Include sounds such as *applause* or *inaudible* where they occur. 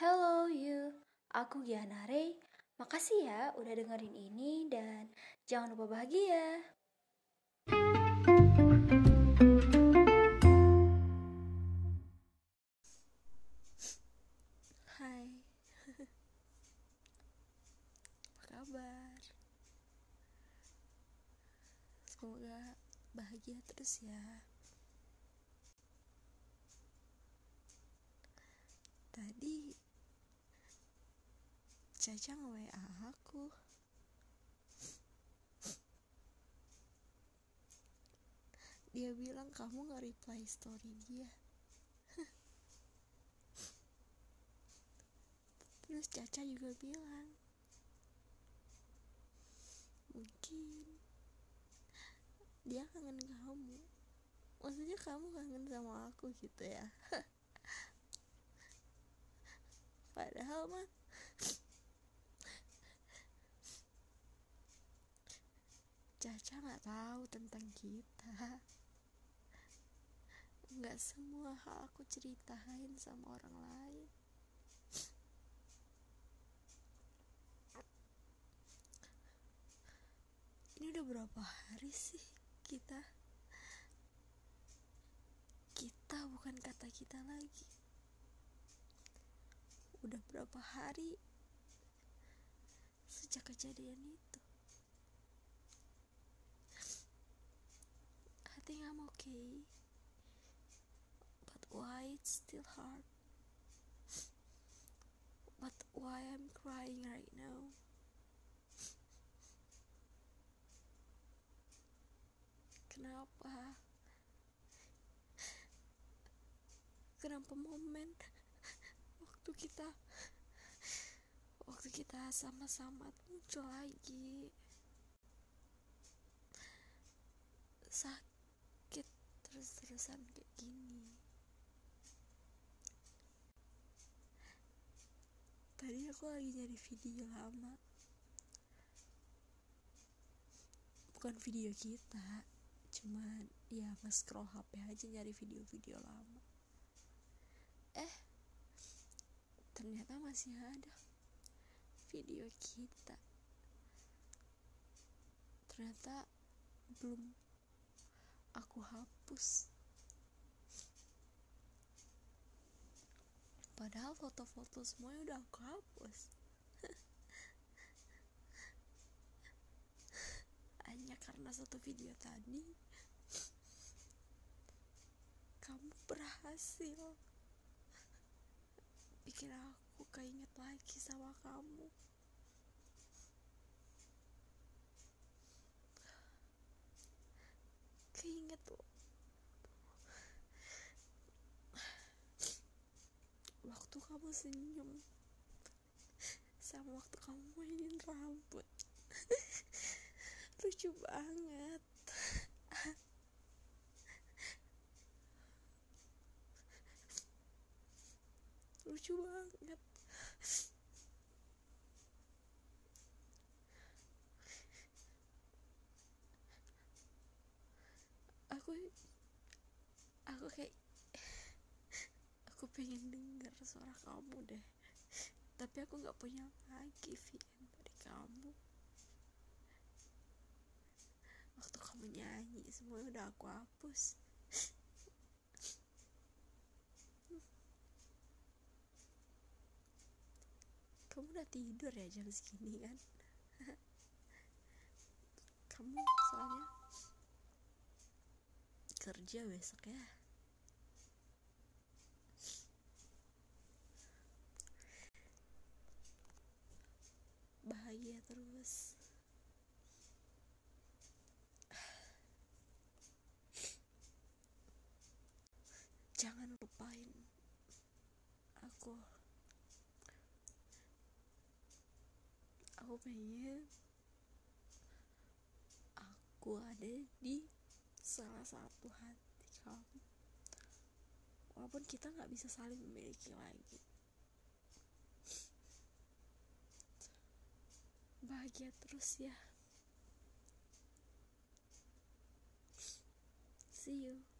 Hello you, aku Giana Ray. Makasih ya udah dengerin ini dan jangan lupa bahagia. Hai *laughs* Apa kabar? Semoga bahagia terus ya Tadi Caca nge-WA aku Dia bilang kamu nge-reply story dia. Terus Caca juga bilang Mungkin Dia kangen kamu. Maksudnya kamu kangen sama aku gitu ya. *laughs* Padahal mah Caca nggak tahu tentang kita. *laughs* Nggak semua hal aku ceritain sama orang lain. Ini udah berapa hari sih kita? Kita bukan kata kita lagi. Udah berapa hari sejak kejadian itu okay but why it's still hard? But why I'm crying right now? Kenapa? Kenapa momen waktu kita waktu kita sama-sama muncul lagi? Sakit terus-terusan kayak gini. Tadi aku lagi nyari video lama. Bukan video kita cuman ya nge-scroll HP aja nyari video-video lama. Eh ternyata masih ada video kita. Ternyata belum aku hapus. Padahal foto-foto semuanya udah aku hapus. *laughs* Hanya karena satu video tadi kamu berhasil bikin aku keinget lagi sama kamu loh waktu kamu senyum. Sama waktu kamu mainin rambut. Lucu banget. Lucu banget aku aku kayak aku pengen denger suara kamu deh. Tapi aku nggak punya lagi VM dari kamu. Waktu kamu nyanyi semuanya udah aku hapus. Kamu udah tidur ya jam segini kan? Kamu soalnya kerja besok ya. Bahagia terus. Jangan lupain aku. Aku pengen aku ada di salah satu hati kamu. Walaupun kita nggak bisa saling memiliki lagi. Bahagia terus ya. See you